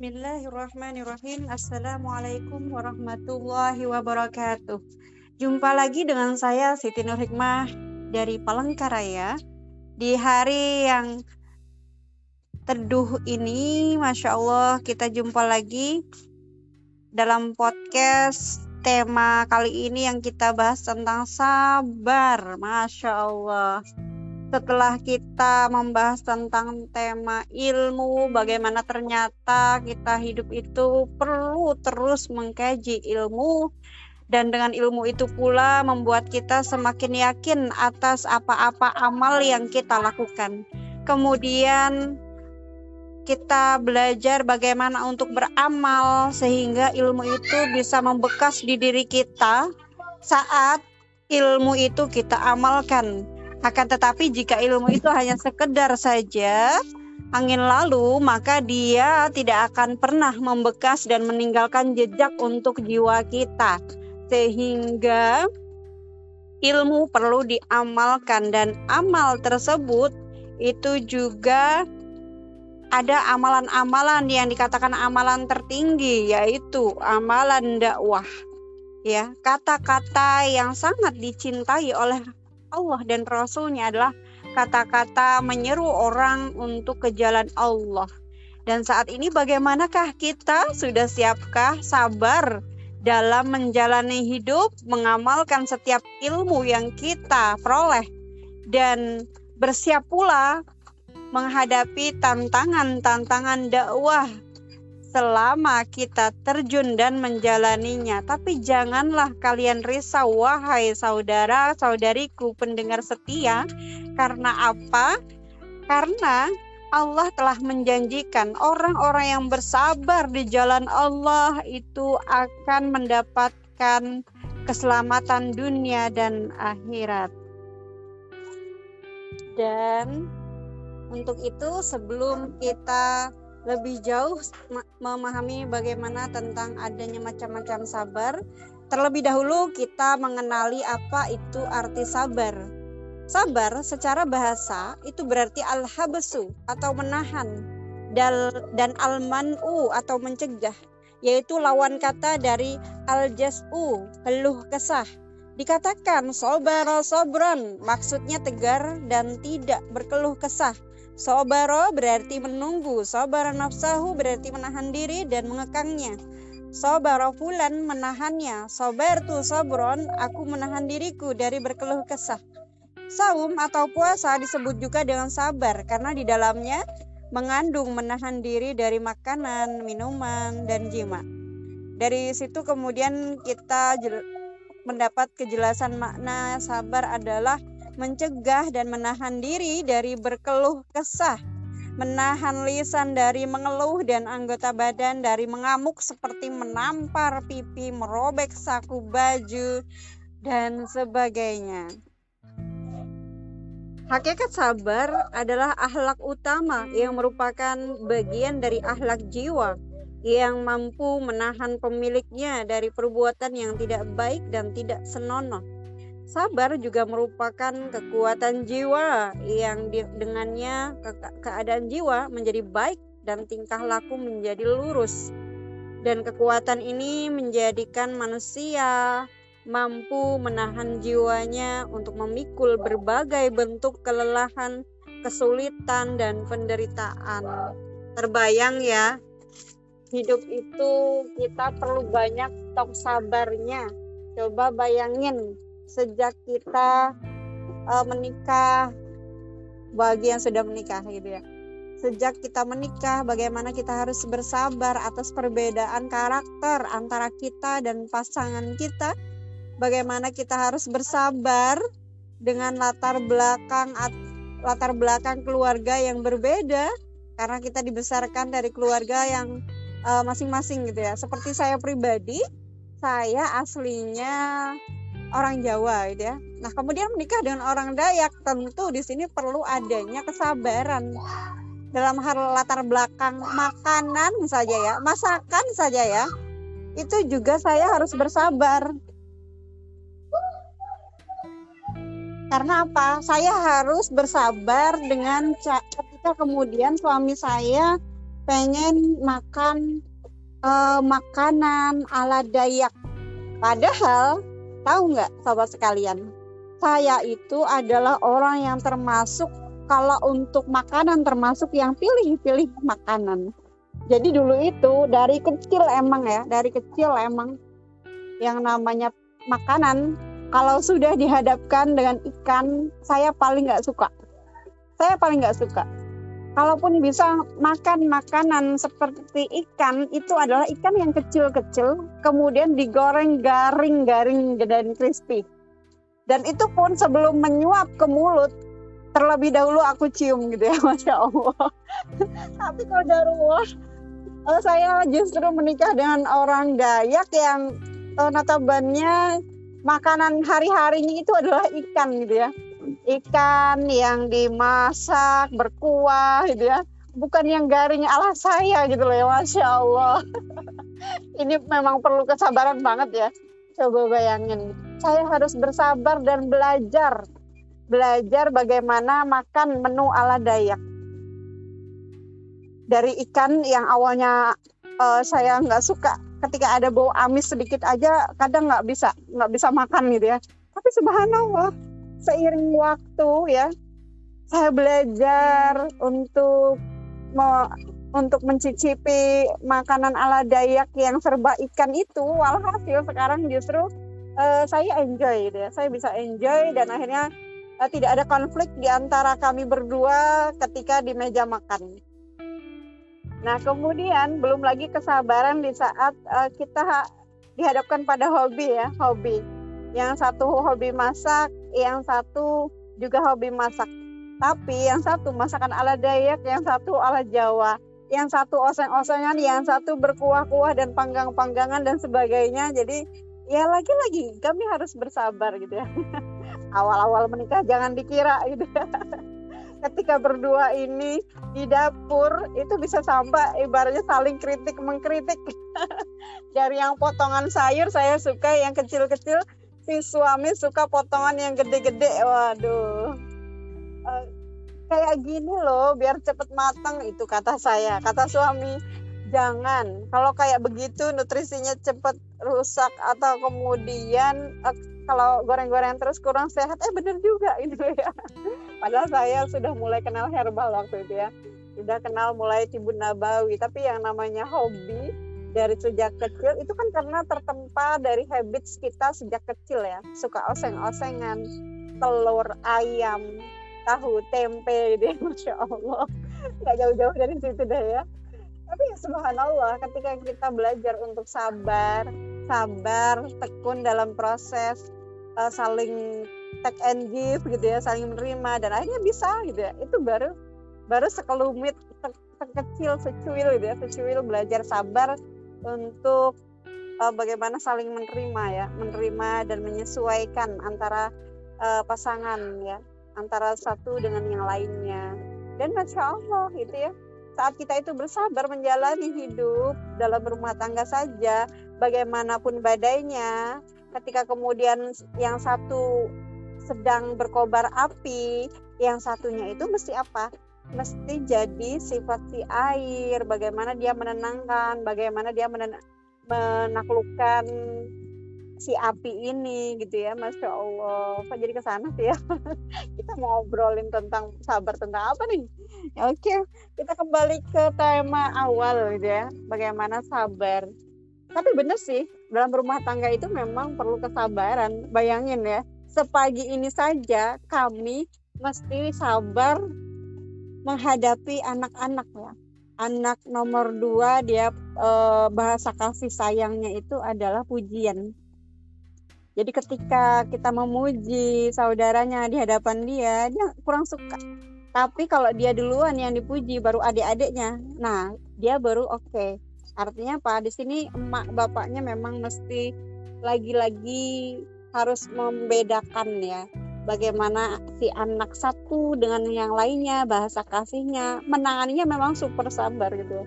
Bismillahirrahmanirrahim. Assalamualaikum warahmatullahi wabarakatuh. Jumpa lagi dengan saya Siti Nur Hikmah dari Palangkaraya di hari yang teduh ini. Masya Allah kita jumpa lagi dalam podcast tema kali ini yang kita bahas tentang sabar. Masya Allah setelah kita membahas tentang tema ilmu, bagaimana ternyata kita hidup itu perlu terus mengkaji ilmu, dan dengan ilmu itu pula membuat kita semakin yakin atas apa-apa amal yang kita lakukan. Kemudian kita belajar bagaimana untuk beramal sehingga ilmu itu bisa membekas di diri kita saat ilmu itu kita amalkan akan tetapi jika ilmu itu hanya sekedar saja angin lalu, maka dia tidak akan pernah membekas dan meninggalkan jejak untuk jiwa kita. Sehingga ilmu perlu diamalkan dan amal tersebut itu juga ada amalan-amalan yang dikatakan amalan tertinggi yaitu amalan dakwah ya kata-kata yang sangat dicintai oleh Allah dan Rasulnya adalah kata-kata menyeru orang untuk ke jalan Allah. Dan saat ini bagaimanakah kita? Sudah siapkah sabar dalam menjalani hidup, mengamalkan setiap ilmu yang kita peroleh dan bersiap pula menghadapi tantangan-tantangan dakwah selama kita terjun dan menjalaninya. Tapi janganlah kalian risau, wahai saudara, saudariku, pendengar setia, karena apa? Karena Allah telah menjanjikan orang-orang yang bersabar di jalan Allah itu akan mendapatkan keselamatan dunia dan akhirat. Dan untuk itu sebelum kita lebih jauh memahami bagaimana tentang adanya macam-macam sabar, terlebih dahulu kita mengenali apa itu arti sabar. Sabar secara bahasa itu berarti al-habsu atau menahan dan al-man'u atau mencegah, yaitu lawan kata dari al-jas'u, keluh kesah. Dikatakan sobara sobron, maksudnya tegar dan tidak berkeluh kesah Sobaro berarti menunggu, sobara nafsahu berarti menahan diri dan mengekangnya. Sobaro fulan menahannya, sobartu sobron, aku menahan diriku dari berkeluh kesah. Saum atau puasa disebut juga dengan sabar karena di dalamnya mengandung menahan diri dari makanan, minuman, dan jima. Dari situ kemudian kita mendapat kejelasan makna sabar adalah mencegah dan menahan diri dari berkeluh kesah, menahan lisan dari mengeluh dan anggota badan dari mengamuk seperti menampar pipi, merobek saku baju, dan sebagainya. Hakikat sabar adalah akhlak utama yang merupakan bagian dari akhlak jiwa yang mampu menahan pemiliknya dari perbuatan yang tidak baik dan tidak senonoh Sabar juga merupakan kekuatan jiwa yang dengannya ke, keadaan jiwa menjadi baik dan tingkah laku menjadi lurus. Dan kekuatan ini menjadikan manusia mampu menahan jiwanya untuk memikul berbagai bentuk kelelahan, kesulitan, dan penderitaan. Terbayang ya, hidup itu kita perlu banyak tok sabarnya. Coba bayangin sejak kita uh, menikah bagi yang sudah menikah gitu ya. Sejak kita menikah bagaimana kita harus bersabar atas perbedaan karakter antara kita dan pasangan kita? Bagaimana kita harus bersabar dengan latar belakang latar belakang keluarga yang berbeda? Karena kita dibesarkan dari keluarga yang eh, masing-masing uh, gitu ya. Seperti saya pribadi saya aslinya orang Jawa gitu ya. Nah, kemudian menikah dengan orang Dayak, tentu di sini perlu adanya kesabaran dalam hal latar belakang makanan saja ya, masakan saja ya. Itu juga saya harus bersabar. Karena apa? Saya harus bersabar dengan ketika kemudian suami saya pengen makan uh, makanan ala Dayak. Padahal tahu nggak sahabat sekalian, saya itu adalah orang yang termasuk kalau untuk makanan termasuk yang pilih-pilih makanan. Jadi dulu itu dari kecil emang ya, dari kecil emang yang namanya makanan kalau sudah dihadapkan dengan ikan, saya paling nggak suka. Saya paling nggak suka kalaupun bisa makan makanan seperti ikan itu adalah ikan yang kecil-kecil kemudian digoreng garing-garing dan crispy. Dan itu pun sebelum menyuap ke mulut terlebih dahulu aku cium gitu ya masya Allah. Tapi kalau darulah uh, saya justru menikah dengan orang Dayak yang uh, notabannya makanan hari-harinya itu adalah ikan gitu ya ikan yang dimasak berkuah gitu ya. Bukan yang garing ala saya gitu loh ya masya Allah. Ini memang perlu kesabaran banget ya. Coba bayangin saya harus bersabar dan belajar. Belajar bagaimana makan menu ala Dayak. Dari ikan yang awalnya uh, saya nggak suka ketika ada bau amis sedikit aja kadang nggak bisa nggak bisa makan gitu ya. Tapi subhanallah seiring waktu ya saya belajar untuk mau untuk mencicipi makanan ala Dayak yang serba ikan itu. Walhasil sekarang justru uh, saya enjoy gitu ya. Saya bisa enjoy dan akhirnya uh, tidak ada konflik di antara kami berdua ketika di meja makan. Nah kemudian belum lagi kesabaran di saat uh, kita dihadapkan pada hobi ya hobi. Yang satu hobi masak yang satu juga hobi masak. Tapi yang satu masakan ala Dayak, yang satu ala Jawa, yang satu oseng-osengan, yang satu berkuah-kuah dan panggang-panggangan dan sebagainya. Jadi ya lagi-lagi kami harus bersabar gitu ya. Awal-awal menikah jangan dikira gitu ya. Ketika berdua ini di dapur itu bisa sampai ibaratnya saling kritik mengkritik. Dari yang potongan sayur saya suka yang kecil-kecil si suami suka potongan yang gede-gede waduh. Uh, kayak gini loh biar cepet matang itu kata saya. Kata suami jangan. Kalau kayak begitu nutrisinya cepet rusak atau kemudian uh, kalau goreng-goreng terus kurang sehat eh bener juga itu ya. Padahal saya sudah mulai kenal herbal waktu itu ya. Sudah kenal mulai cibun nabawi tapi yang namanya hobi dari sejak kecil itu kan karena tertempa dari habits kita sejak kecil ya. Suka oseng-osengan telur ayam tahu tempe gitu ya masya allah. Nggak jauh-jauh dari situ deh ya. Tapi ya subhanallah ketika kita belajar untuk sabar sabar tekun dalam proses uh, saling take and give gitu ya saling menerima dan akhirnya bisa gitu ya. Itu baru baru sekelumit sekecil secuil gitu ya secuil belajar sabar untuk uh, bagaimana saling menerima ya, menerima dan menyesuaikan antara uh, pasangan ya, antara satu dengan yang lainnya. Dan masya Allah itu ya, saat kita itu bersabar menjalani hidup dalam rumah tangga saja, bagaimanapun badainya, ketika kemudian yang satu sedang berkobar api, yang satunya itu mesti apa? Mesti jadi sifat si air bagaimana dia menenangkan bagaimana dia menen menaklukkan si api ini gitu ya masya allah. Kok jadi ke sana sih ya? Kita mau ngobrolin tentang sabar tentang apa nih? Ya, oke. Kita kembali ke tema awal gitu ya. Bagaimana sabar. Tapi bener sih dalam rumah tangga itu memang perlu kesabaran. Bayangin ya sepagi ini saja kami mesti sabar menghadapi anak-anak ya. Anak nomor dua dia e, bahasa kasih sayangnya itu adalah pujian. Jadi ketika kita memuji saudaranya di hadapan dia, dia kurang suka. Tapi kalau dia duluan yang dipuji, baru adik-adiknya, nah dia baru oke. Okay. Artinya apa? Di sini emak bapaknya memang mesti lagi-lagi harus membedakan ya bagaimana si anak satu dengan yang lainnya bahasa kasihnya menanganinya memang super sabar gitu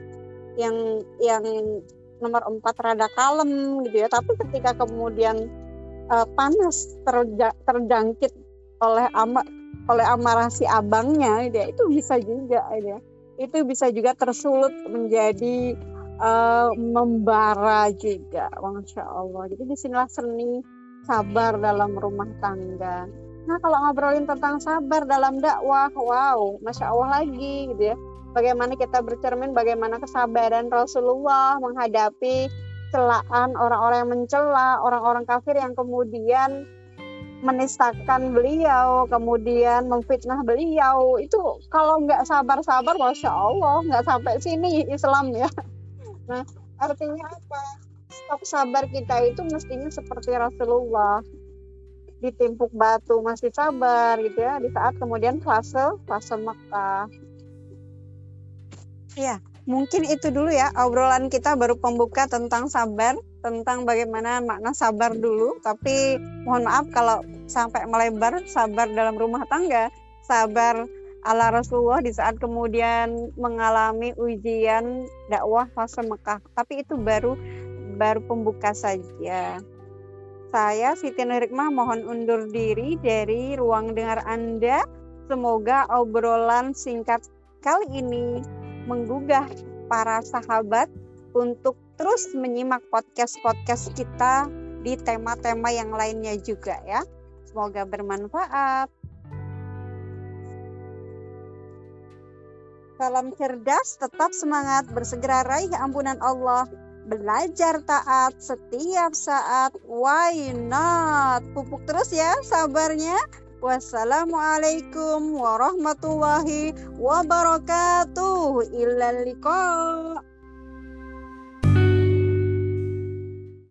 yang yang nomor empat rada kalem gitu ya tapi ketika kemudian uh, panas terja, terjangkit oleh ama oleh amarah si abangnya gitu ya, itu bisa juga gitu ya itu bisa juga tersulut menjadi uh, membara juga, masya Allah. Jadi di sinilah seni sabar dalam rumah tangga. Nah kalau ngobrolin tentang sabar dalam dakwah, wow, masya Allah lagi gitu ya. Bagaimana kita bercermin, bagaimana kesabaran Rasulullah menghadapi celaan orang-orang yang mencela, orang-orang kafir yang kemudian menistakan beliau, kemudian memfitnah beliau. Itu kalau nggak sabar-sabar, masya Allah, nggak sampai sini Islam ya. Nah, artinya apa? Stok sabar kita itu mestinya seperti Rasulullah ditimpuk batu masih sabar gitu ya di saat kemudian fase fase Mekah. Ya, mungkin itu dulu ya obrolan kita baru pembuka tentang sabar, tentang bagaimana makna sabar dulu. Tapi mohon maaf kalau sampai melebar sabar dalam rumah tangga, sabar ala Rasulullah di saat kemudian mengalami ujian dakwah fase Mekah. Tapi itu baru baru pembuka saja. Saya Siti Nurikmah mohon undur diri dari ruang dengar Anda. Semoga obrolan singkat kali ini menggugah para sahabat untuk terus menyimak podcast-podcast kita di tema-tema yang lainnya juga ya. Semoga bermanfaat. Salam cerdas, tetap semangat, bersegera raih ampunan Allah belajar taat setiap saat. Why not? Pupuk terus ya sabarnya. Wassalamualaikum warahmatullahi wabarakatuh. Ilal liqa